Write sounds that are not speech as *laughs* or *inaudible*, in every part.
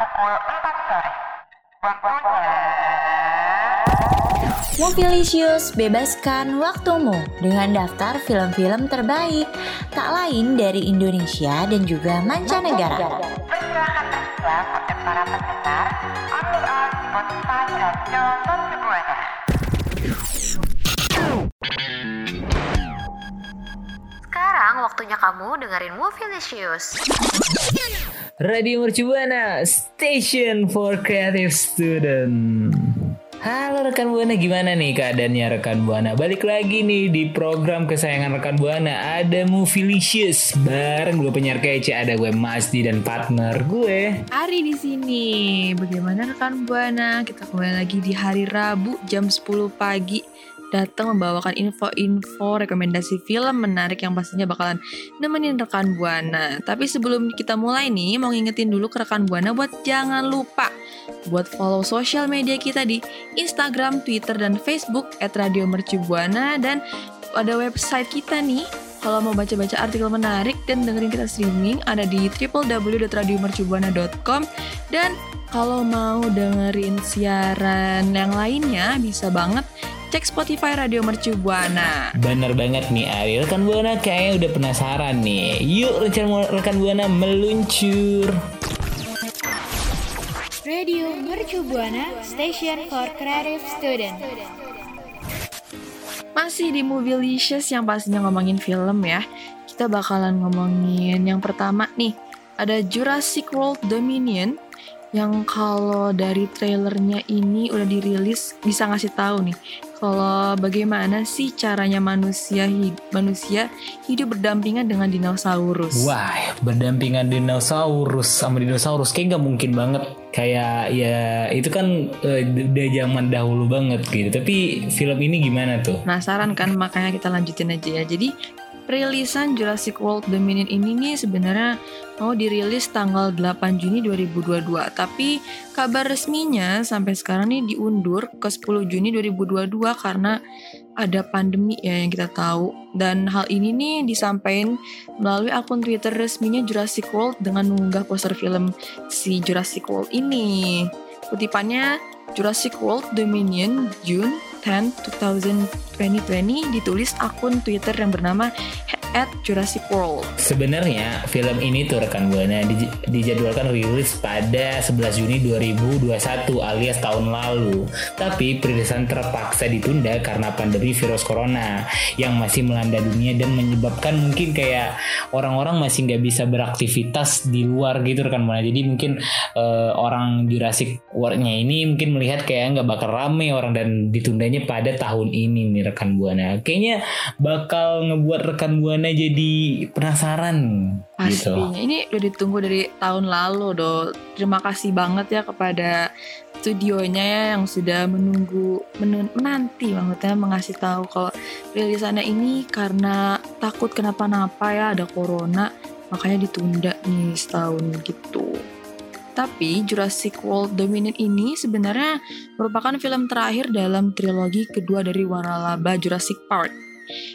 pukul 4 sore. Waktunya... Mobilisius bebaskan waktumu dengan daftar film-film terbaik tak lain dari Indonesia dan juga mancanegara. Sekarang waktunya kamu dengerin Mobilisius. Radio Mercubuana Station for Creative Student. Halo rekan Buana, gimana nih keadaannya rekan Buana? Balik lagi nih di program kesayangan rekan Buana. Ada Movielicious bareng gue penyiar kece, ada gue Masdi dan partner gue. Ari di sini. Bagaimana rekan Buana? Kita kembali lagi di hari Rabu jam 10 pagi datang membawakan info-info rekomendasi film menarik yang pastinya bakalan nemenin rekan Buana. Tapi sebelum kita mulai nih, mau ngingetin dulu ke rekan Buana buat jangan lupa buat follow sosial media kita di Instagram, Twitter, dan Facebook @radiomercubuana dan ada website kita nih kalau mau baca-baca artikel menarik dan dengerin kita streaming ada di www.radiomercubuana.com dan kalau mau dengerin siaran yang lainnya bisa banget cek Spotify Radio Mercu Buana. Bener banget nih Ari, rekan Buana kayaknya udah penasaran nih. Yuk rekan, rekan Buana meluncur. Radio Mercu Buana Station for Creative Student. Masih di Movielicious yang pastinya ngomongin film ya. Kita bakalan ngomongin yang pertama nih. Ada Jurassic World Dominion yang kalau dari trailernya ini udah dirilis bisa ngasih tahu nih kalau bagaimana sih caranya manusia hid manusia hidup berdampingan dengan dinosaurus. Wah, berdampingan dinosaurus sama dinosaurus kayak nggak mungkin banget. Kayak ya itu kan uh, udah zaman dahulu banget gitu. Tapi film ini gimana tuh? Penasaran kan makanya kita lanjutin aja ya. Jadi Perilisan Jurassic World Dominion ini nih sebenarnya mau dirilis tanggal 8 Juni 2022 tapi kabar resminya sampai sekarang nih diundur ke 10 Juni 2022 karena ada pandemi ya yang kita tahu. Dan hal ini nih disampaikan melalui akun Twitter resminya Jurassic World dengan mengunggah poster film si Jurassic World ini. Kutipannya Jurassic World Dominion June 10 2020 ditulis akun Twitter yang bernama at Jurassic World. Sebenarnya film ini tuh rekan buana di, dijadwalkan rilis pada 11 Juni 2021 alias tahun lalu. Tapi perilisan terpaksa ditunda karena pandemi virus corona yang masih melanda dunia dan menyebabkan mungkin kayak orang-orang masih nggak bisa beraktivitas di luar gitu rekan buana. Jadi mungkin uh, orang Jurassic World-nya ini mungkin melihat kayak nggak bakal rame orang dan ditundanya pada tahun ini nih rekan buana. Kayaknya bakal ngebuat rekan buana jadi penasaran Pastinya. gitu. Ini udah ditunggu dari tahun lalu do. Terima kasih banget ya kepada studionya ya yang sudah menunggu menun, menanti banget ya mengasih tahu kalau rilisannya ini karena takut kenapa-napa ya ada corona makanya ditunda nih setahun gitu. Tapi Jurassic World Dominion ini sebenarnya merupakan film terakhir dalam trilogi kedua dari Waralaba Jurassic Park.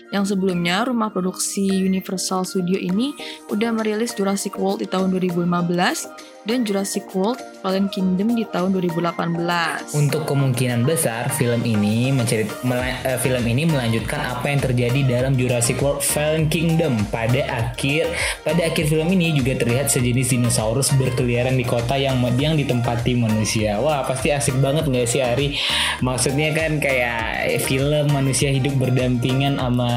Yang sebelumnya rumah produksi Universal Studio ini udah merilis Jurassic World di tahun 2015 dan Jurassic World Fallen Kingdom di tahun 2018. Untuk kemungkinan besar film ini mencerit mela, uh, film ini melanjutkan apa yang terjadi dalam Jurassic World Fallen Kingdom pada akhir pada akhir film ini juga terlihat sejenis dinosaurus berkeliaran di kota yang yang ditempati manusia. Wah pasti asik banget nggak sih Ari? Maksudnya kan kayak film manusia hidup berdampingan sama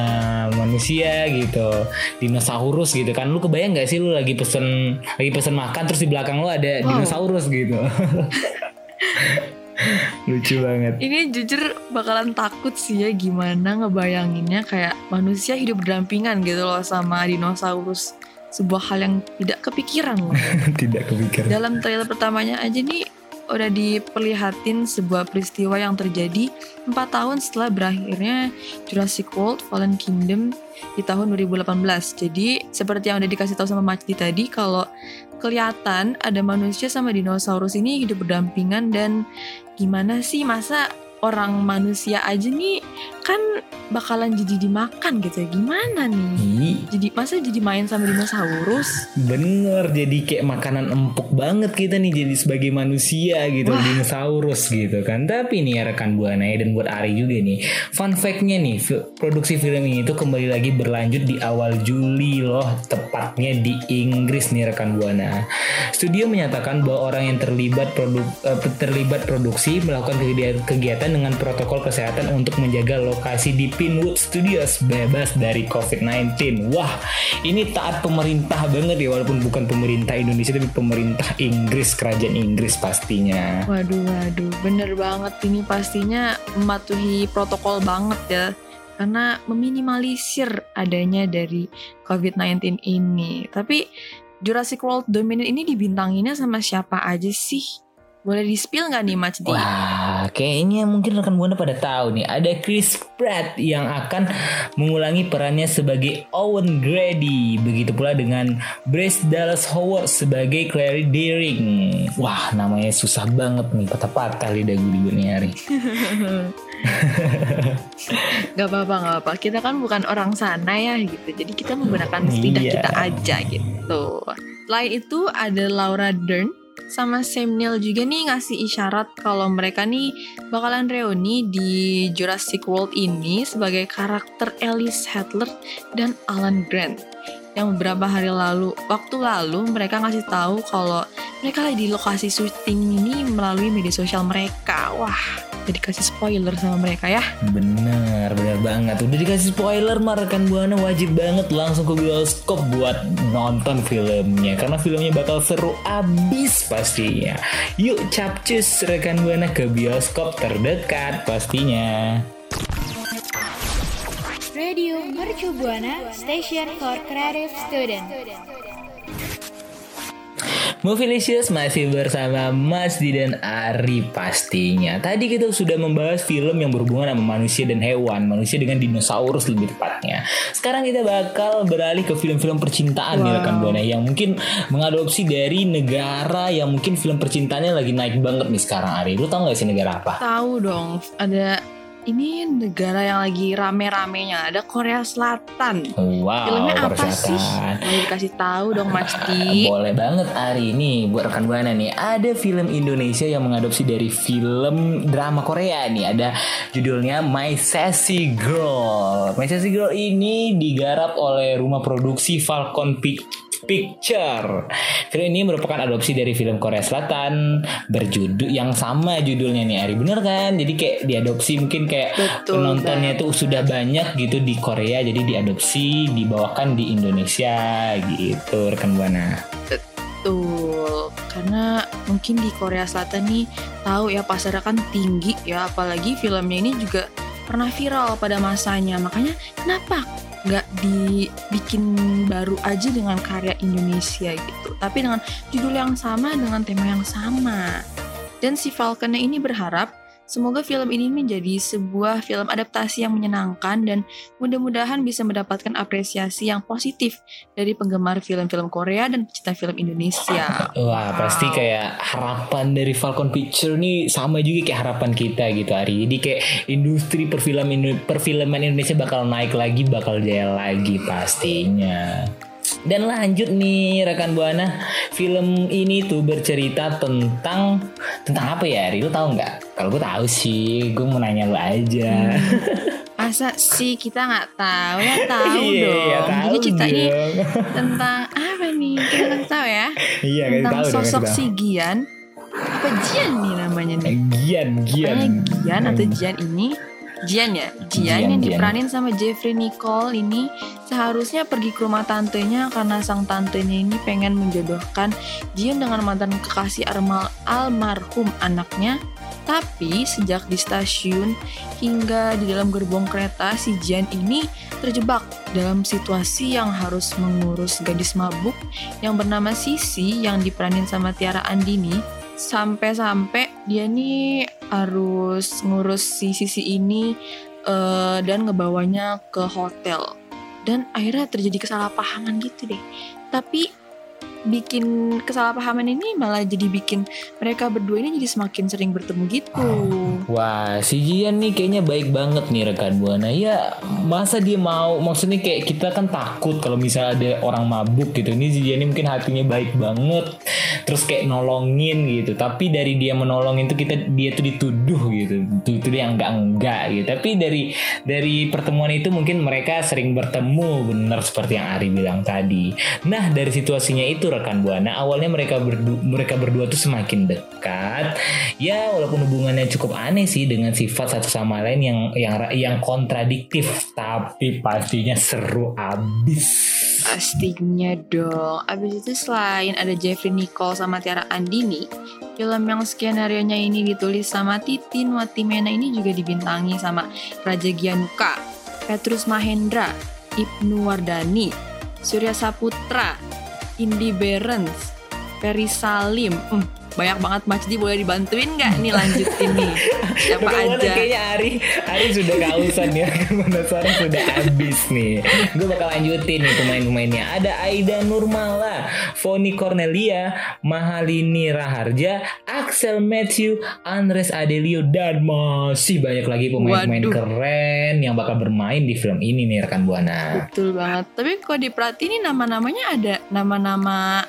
manusia gitu, dinosaurus gitu kan. Lu kebayang nggak sih lu lagi pesen lagi pesen makan terus di belakang lu ada Wow. dinosaurus gitu. *laughs* Lucu banget. Ini jujur bakalan takut sih ya gimana ngebayanginnya kayak manusia hidup berdampingan gitu loh sama dinosaurus. Sebuah hal yang tidak kepikiran loh. *laughs* Tidak kepikiran. Dalam trailer pertamanya aja nih udah diperlihatin sebuah peristiwa yang terjadi 4 tahun setelah berakhirnya Jurassic World Fallen Kingdom di tahun 2018. Jadi seperti yang udah dikasih tahu sama Majdi tadi kalau kelihatan ada manusia sama dinosaurus ini hidup berdampingan dan gimana sih masa orang manusia aja nih kan bakalan jadi dimakan gitu ya. Gimana nih? Ih, Jadi masa jadi main sama dinosaurus? Bener, jadi kayak makanan empuk banget kita nih jadi sebagai manusia gitu, Wah. dinosaurus gitu kan. Tapi nih ya rekan buana ya dan buat Ari juga nih, fun fact-nya nih, produksi film ini tuh kembali lagi berlanjut di awal Juli loh, tepatnya di Inggris nih rekan buana. Studio menyatakan bahwa orang yang terlibat produk eh, terlibat produksi melakukan kegiatan, kegiatan dengan protokol kesehatan untuk menjaga lokasi di Pinewood Studios bebas dari COVID-19. Wah, ini taat pemerintah banget ya walaupun bukan pemerintah Indonesia tapi pemerintah Inggris, kerajaan Inggris pastinya. Waduh, waduh, bener banget ini pastinya mematuhi protokol banget ya. Karena meminimalisir adanya dari COVID-19 ini. Tapi Jurassic World Dominion ini dibintanginnya sama siapa aja sih? Boleh di-spill nggak nih, Mas Di? Wah, kayaknya mungkin rekan buana pada tahu nih, ada Chris Pratt yang akan mengulangi perannya sebagai Owen Grady. Begitu pula dengan Bryce Dallas Howard sebagai Clary Deering. Wah, namanya susah banget nih, patah-patah lidah gue di dunia hari. *laughs* Gak apa-apa, gak apa. Kita kan bukan orang sana ya gitu. Jadi kita menggunakan lidah Iya. kita aja gitu. Selain itu ada Laura Dern sama Sam Neill juga nih ngasih isyarat kalau mereka nih bakalan reuni di Jurassic World ini sebagai karakter Ellis Hadler dan Alan Grant. Yang beberapa hari lalu, waktu lalu mereka ngasih tahu kalau mereka lagi di lokasi syuting ini melalui media sosial mereka. Wah, jadi kasih spoiler sama mereka ya. Bener, bener banget. Udah dikasih spoiler mah rekan buana wajib banget langsung ke bioskop buat nonton filmnya karena filmnya bakal seru abis pastinya. Yuk capcus rekan buana ke bioskop terdekat pastinya. Radio Mercu Buana Station for Creative Student. Movielicious masih bersama Mas Di dan Ari pastinya. Tadi kita sudah membahas film yang berhubungan sama manusia dan hewan, manusia dengan dinosaurus lebih tepatnya. Sekarang kita bakal beralih ke film-film percintaan nih Wow. rekan buana yang mungkin mengadopsi dari negara yang mungkin film percintaannya lagi naik banget nih sekarang Ari. Lu tau gak sih negara apa? Tahu dong, ada ini negara yang lagi rame-ramenya, ada Korea Selatan. Wow, Filmnya Korea apa sih? Selatan. Boleh dikasih tahu dong Mas Di. *laughs* Boleh banget Ari ini buat rekan buana nih ada film Indonesia yang mengadopsi dari film drama Korea nih ada judulnya My Sassy Girl. My Sassy Girl ini digarap oleh rumah produksi Falcon Pic- Picture. Film ini merupakan adopsi dari film Korea Selatan berjudul yang sama judulnya nih Ari bener kan? Jadi kayak diadopsi mungkin kayak Betul, penontonnya tuh sudah banyak gitu di Korea jadi diadopsi dibawakan di Indonesia gitu rekan buana. Betul, karena mungkin di Korea Selatan nih tahu ya pasarnya kan tinggi ya, apalagi filmnya ini juga pernah viral pada masanya. Makanya kenapa nggak dibikin baru aja dengan karya Indonesia gitu, tapi dengan judul yang sama dengan tema yang sama. Dan si Falconnya ini berharap semoga film ini menjadi sebuah film adaptasi yang menyenangkan dan mudah-mudahan bisa mendapatkan apresiasi yang positif dari penggemar film-film Korea dan pecinta film Indonesia. Wah pasti kayak harapan dari Falcon Picture nih sama juga kayak harapan kita gitu Ari. Jadi kayak industri perfilman perfilman Indonesia bakal naik lagi, bakal jaya lagi pastinya. Dan lanjut nih rekan buana, film ini tuh bercerita tentang tentang apa ya Ari? Lu tahu nggak? Kalau gue tahu sih, gue mau nanya lu aja. Masa sih kita nggak tahu ya tahu Iya, dong. iya, tahu Jadi cerita ini dong. tentang apa nih? Kita kasih tahu ya. Iya, tentang tahu dong, sosok kasih si. Gian. Apa Jian nih namanya nih? Gian, Gian. Pokoknya Gian atau Jian ini Jian ya? Jian, Jian, yang Jian. diperanin sama Jeffrey Nicole ini seharusnya pergi ke rumah tantenya karena sang tantenya ini pengen menjodohkan Jian dengan mantan kekasih armal almarhum anaknya. Tapi sejak di stasiun hingga di dalam gerbong kereta si Jian ini terjebak dalam situasi yang harus mengurus gadis mabuk yang bernama Sisi yang diperanin sama Tiara Andini. Sampai-sampai dia nih harus ngurus si Sisi ini eh, dan ngebawanya ke hotel. Dan akhirnya terjadi kesalahpahaman gitu deh. Tapi bikin kesalahpahaman ini malah jadi bikin mereka berdua ini jadi semakin sering bertemu gitu. Wah, si Jian nih kayaknya baik banget nih rekan buana. Ya, masa dia mau? Maksudnya kayak kita kan takut kalau misalnya ada orang mabuk gitu. Ini si Jian ini mungkin hatinya baik banget. Terus kayak nolongin gitu. Tapi dari dia menolong itu kita dia tuh dituduh gitu. Itu dia enggak enggak gitu. Tapi dari dari pertemuan itu mungkin mereka sering bertemu benar seperti yang Ari bilang tadi. Nah, dari situasinya itu rekan buana awalnya mereka berdua mereka berdua tuh semakin dekat. Ya, walaupun hubungannya cukup aneh sih dengan sifat satu sama lain yang yang yang kontradiktif, tapi pastinya seru abis. Pastinya dong. Abis itu selain ada Jeffrey Nicole sama Tiara Andini, film yang skenario nya ini ditulis sama Titin Watimena ini juga dibintangi sama Raja Gianuka, Petrus Mahendra, Ibnu Wardani, Surya Saputra, Indi Berens, Ferry Salim. Hmm, banyak banget Majdi boleh dibantuin nggak nih lanjutin nih siapa aja? kayaknya Ari? Ari sudah kehausan ya. *laughs* Penasaran sudah habis nih. Gue bakal lanjutin nih pemain-pemainnya. Ada Aida Nurmala Foni Cornelia Mahalini Raharja Axel Matthew Andres Adelio dan masih banyak lagi pemain-pemain keren yang bakal bermain di film ini nih rekan buana. Betul banget. Tapi kalau diperhatiin ini nama-namanya ada nama-nama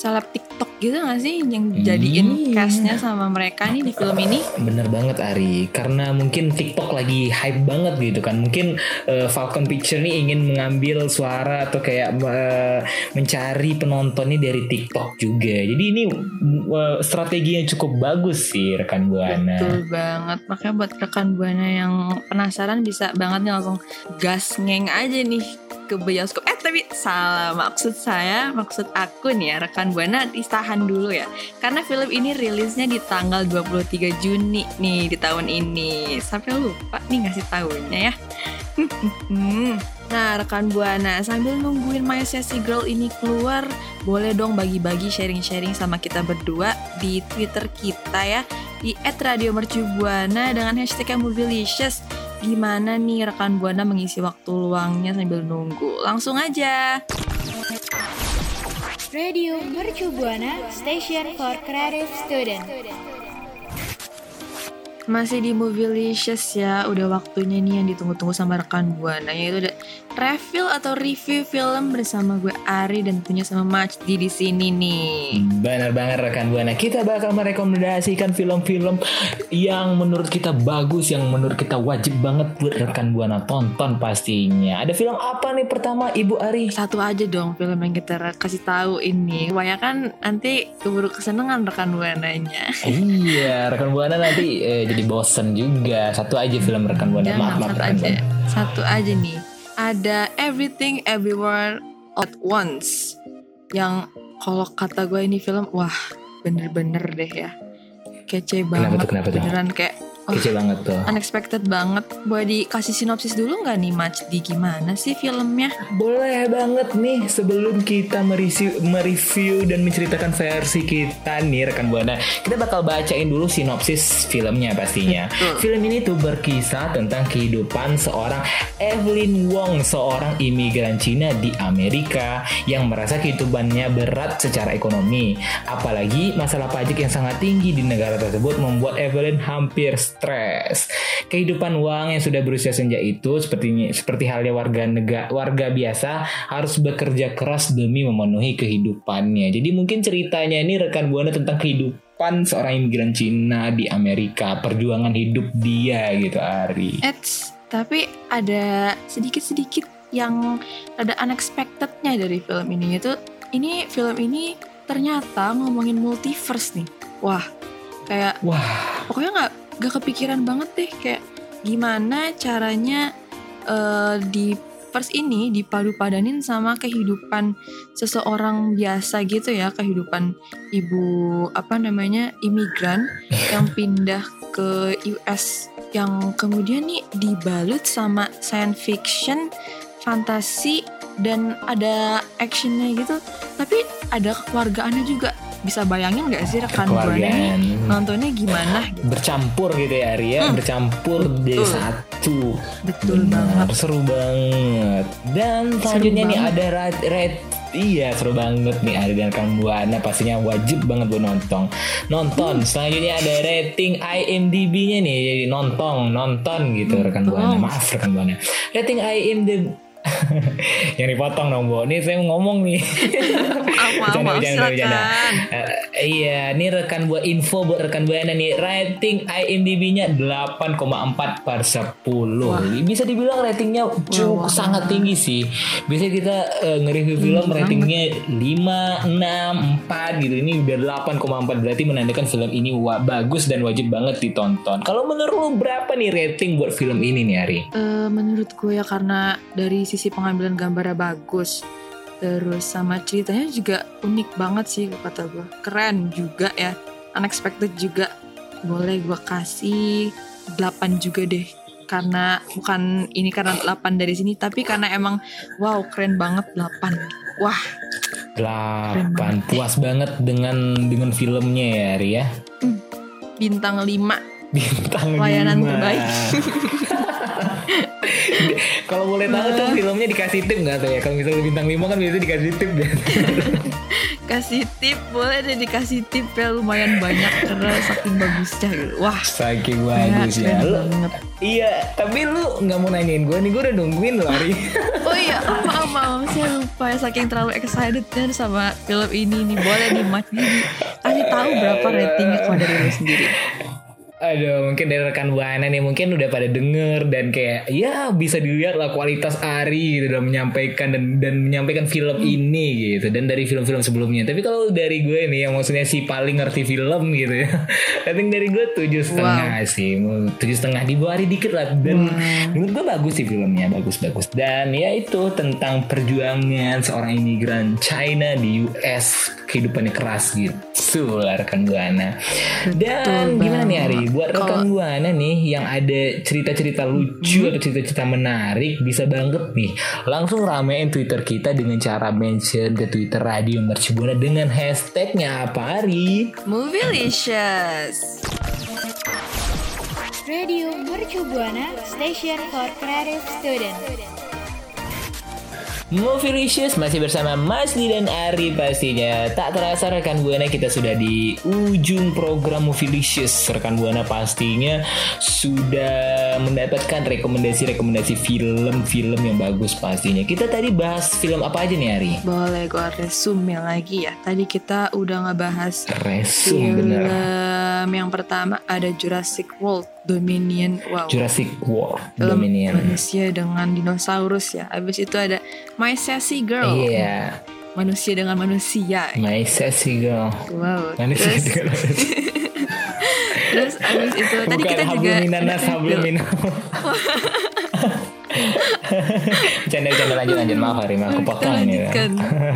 seleb TikTok gitu gak sih yang jadiin Iya. castnya sama mereka nih di film ini Bener banget Ari, karena mungkin TikTok lagi hype banget gitu kan. Mungkin eh, Falcon Picture nih ingin mengambil suara atau kayak eh, mencari penontonnya dari TikTok juga. Jadi ini eh, strategi yang cukup bagus sih rekan buana. Betul banget. Makanya buat rekan buana yang penasaran bisa banget nih langsung gas ngeng aja nih ke bioskop. Eh tapi salah maksud saya, maksud aku nih ya rekan buana ditahan dulu ya. Karena film ini rilisnya di tanggal 23 Juni nih di tahun ini. Sampai lupa nih ngasih tahunya ya. *laughs* Nah rekan buana sambil nungguin My Sassy Girl ini keluar boleh dong bagi-bagi sharing-sharing sama kita berdua di Twitter kita ya di @radiomercubuana dengan hashtag Mobilicious. Gimana nih rekan buana mengisi waktu luangnya sambil nunggu? Langsung aja. Radio Mercu Buana Station for Creative Student. Masih di Movielicious ya, udah waktunya nih yang ditunggu-tunggu sama rekan buana yaitu ada reveal atau review film bersama gue Ari dan tentunya sama Majdi di sini nih. Bener banget rekan buana. Kita bakal merekomendasikan film-film yang menurut kita bagus, yang menurut kita wajib banget buat rekan buana tonton pastinya. Ada film apa nih pertama Ibu Ari? Satu aja dong film yang kita kasih tahu ini. Kebanyakan nanti keburu kesenangan rekan buananya. iya, rekan buana nanti eh, jadi bosen juga. Satu aja film rekan buana. Jangan Maaf, maaf satu rekan aja. buana. Satu aja nih. Ada Everything Everywhere at Once. Yang kalau kata gue ini film wah bener-bener deh ya. Kece Kenapa banget. tuh, kenapa tuh? Beneran kayak wah, Kece banget tuh. unexpected banget. Boleh dikasih sinopsis dulu nggak nih Match di gimana sih filmnya? Boleh banget nih sebelum kita mereview, mereview dan menceritakan versi kita nih rekan buana. Kita bakal bacain dulu sinopsis filmnya pastinya. Betul. Film ini tuh berkisah tentang kehidupan seorang Evelyn Wong, seorang imigran Cina di Amerika yang merasa kehidupannya berat secara ekonomi. Apalagi masalah pajak yang sangat tinggi di negara tersebut membuat Evelyn hampir stres. Kehidupan Wang yang sudah berusia senja itu seperti seperti halnya warga negara warga biasa harus bekerja keras demi memenuhi kehidupannya. Jadi mungkin ceritanya ini rekan buana tentang kehidupan seorang imigran Cina di Amerika, perjuangan hidup dia gitu Ari. Eits, tapi ada sedikit-sedikit yang ada unexpectednya dari film ini itu ini film ini ternyata ngomongin multiverse nih. Wah, kayak Wah, pokoknya nggak nggak kepikiran banget deh kayak gimana caranya eh, di first ini dipadu-padanin sama kehidupan seseorang biasa gitu ya kehidupan ibu apa namanya imigran *laughs* yang pindah ke US yang kemudian nih dibalut sama science fiction fantasi dan ada actionnya gitu. Tapi ada kekeluargaannya juga bisa bayangin nggak sih rekan buana nih nontonnya gimana gitu bercampur gitu ya Ari ya, Hmm. bercampur di satu. betul Benar, banget seru banget. Dan Seru selanjutnya nih banget. ada rat- rat- Iya seru banget nih Ari dan rekan Buana pastinya wajib banget buat nonton. Nonton. Selanjutnya ada rating IMDb-nya nih jadi nonton nonton gitu rekan Buana. Maaf rekan Buana. Rating IMDb yang dipotong dong Bu. Ini saya ngomong nih. Maaf, maaf, maaf, silakan. Eh, iya, ini rekan buat info buat rekan buana nih. Rating IMDb-nya 8,4 per 10. Bisa dibilang ratingnya cukup sangat tinggi sih. Biasanya kita eh, nge-review film ratingnya 5, 6, 4 gitu. Ini udah 8,4 berarti menandakan film ini wah, bagus dan wajib banget ditonton. Kalau menurut lu berapa nih rating buat film ini nih Ari? Eh, menurut gue ya karena dari sisi pengambilan gambarnya bagus. Terus sama ceritanya juga unik banget sih kata gue keren juga ya. Unexpected juga. Boleh gue kasih 8 juga deh. Karena bukan ini karena 8 dari sini tapi karena emang wow keren banget 8 wah. 8 puas banget dengan dengan filmnya ya Ari ya? Bintang 5 bintang Layanan terbaik. *laughs* *laughs* Kalau boleh tahu tuh filmnya dikasih tip nggak tuh ya? Kalau misalnya bintang 5 kan biasanya dikasih tip ya. *laughs* kasih tip boleh deh dikasih tip ya lumayan banyak karena saking bagusnya gitu wah Saking bagus ya. Lu, iya, tapi lu nggak mau nanyain gue nih, gue udah nungguin lo Ari. *laughs* Oh iya, oh, maaf, maaf, saya lupa ya saking terlalu excited kan sama film ini nih. Boleh nih Mas Didi kasih tahu berapa ratingnya kalau dari lu sendiri. Aduh, mungkin dari rekan buana nih mungkin udah pada denger dan kayak ya bisa dilihat lah kualitas Ari gitu dalam menyampaikan dan dan menyampaikan film ini gitu dan dari film-film sebelumnya. Tapi kalau dari gue nih yang maksudnya si paling ngerti film gitu ya, *laughs* rating dari gue tujuh setengah sih, tujuh setengah di bawah Ari dikit lah. Dan menurut gue bagus sih filmnya bagus-bagus dan ya itu tentang perjuangan seorang imigran China di US kehidupannya keras gitu lah rekan buana. Dan gimana nih Ari? Buat rekan buana nih yang ada cerita-cerita lucu atau cerita-cerita menarik bisa banget nih langsung ramein Twitter kita dengan cara mention ke Twitter Radio Mercu Buana dengan hashtagnya apa Ari? Movielicious. Radio Mercu Buana Station for Creative Student. Movielicious masih bersama Mas Di dan Ari pastinya. Tak terasa rekan Buana kita sudah di ujung program Movielicious Rekan Buana pastinya sudah mendapatkan rekomendasi-rekomendasi film-film yang bagus pastinya. Kita tadi bahas film apa aja nih Ari? Boleh gue resume lagi ya. Tadi kita udah ngebahas Resum bener film yang pertama ada Jurassic World Dominion. Wow. Jurassic World Dominion manusia dengan dinosaurus ya. Habis itu ada My Sassy Girl. Iya Manusia dengan manusia. My Sassy Girl Wow. Mana sih Terus, itu? *laughs* terus abis itu tadi Bukan kita juga Hablumina *laughs* Canda-canda lanjut lanjut Maaf Hari Aku Kita potong ini ya.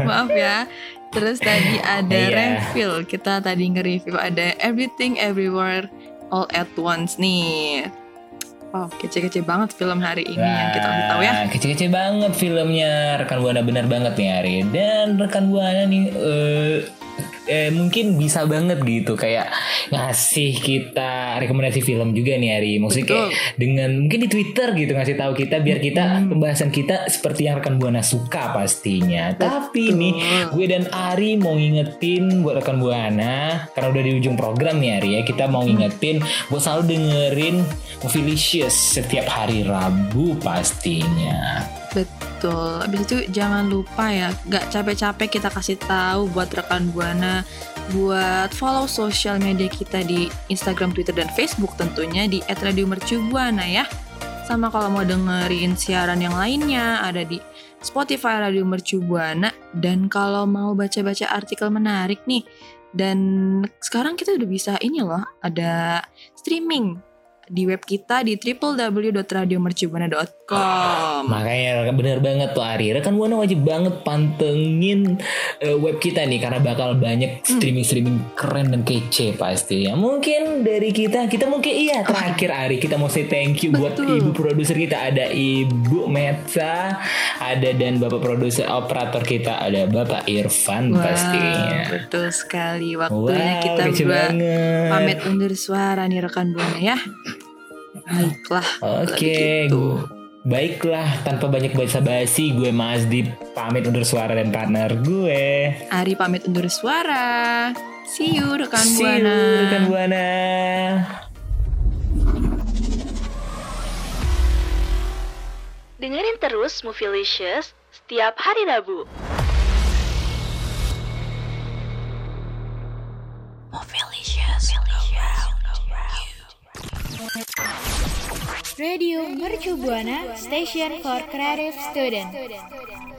Maaf ya. Terus tadi ada Iya. refill. Kita tadi nge-review ada Everything Everywhere All at Once nih. Wow, kece-kece banget film hari ini yang kita kasih tahu ya. Kece-kece banget filmnya rekan buana benar banget nih Ari dan rekan buana nih eh, eh, mungkin bisa banget gitu kayak ngasih kita rekomendasi film juga nih Ari. Maksudnya kayak dengan mungkin di Twitter gitu ngasih tahu kita biar kita Hmm. pembahasan kita seperti yang rekan buana suka pastinya. Tapi nih gue dan Ari mau ngingetin buat rekan buana karena udah di ujung program nih Ari ya. Kita mau ngingetin buat selalu dengerin Movielicious setiap hari Rabu pastinya Betul. Habis itu jangan lupa ya, gak capek-capek kita kasih tahu buat rekan Buana buat follow sosial media kita di Instagram, Twitter, dan Facebook tentunya di @radiomercubuana ya. Sama kalau mau dengerin siaran yang lainnya ada di Spotify Radio Mercu Buana dan kalau mau baca-baca artikel menarik nih dan sekarang kita udah bisa ini loh ada streaming di web kita di www.radiomercubuana.com. Makanya bener banget tuh Ari Rekan Buana wajib banget pantengin eh, web kita nih Karena bakal banyak streaming-streaming keren dan kece pasti ya Mungkin dari kita Kita mungkin iya terakhir Ari Kita mau say thank you buat Betul. ibu produser kita Ada Ibu Meta Ada dan bapak produser operator kita Ada Bapak Irfan Wow, pastinya betul sekali. Waktunya Wow kita berdua pamit undur suara nih rekan buana ya. Baiklah. Oke gitu. Baiklah, tanpa banyak basa-basi, gue Masdi pamit undur suara dan partner gue. Ari pamit undur suara. See you rekan See you, Buana. rekan Buana. Dengerin terus Movielicious setiap hari Rabu. Radio Mercu Buana Station for Creative Student.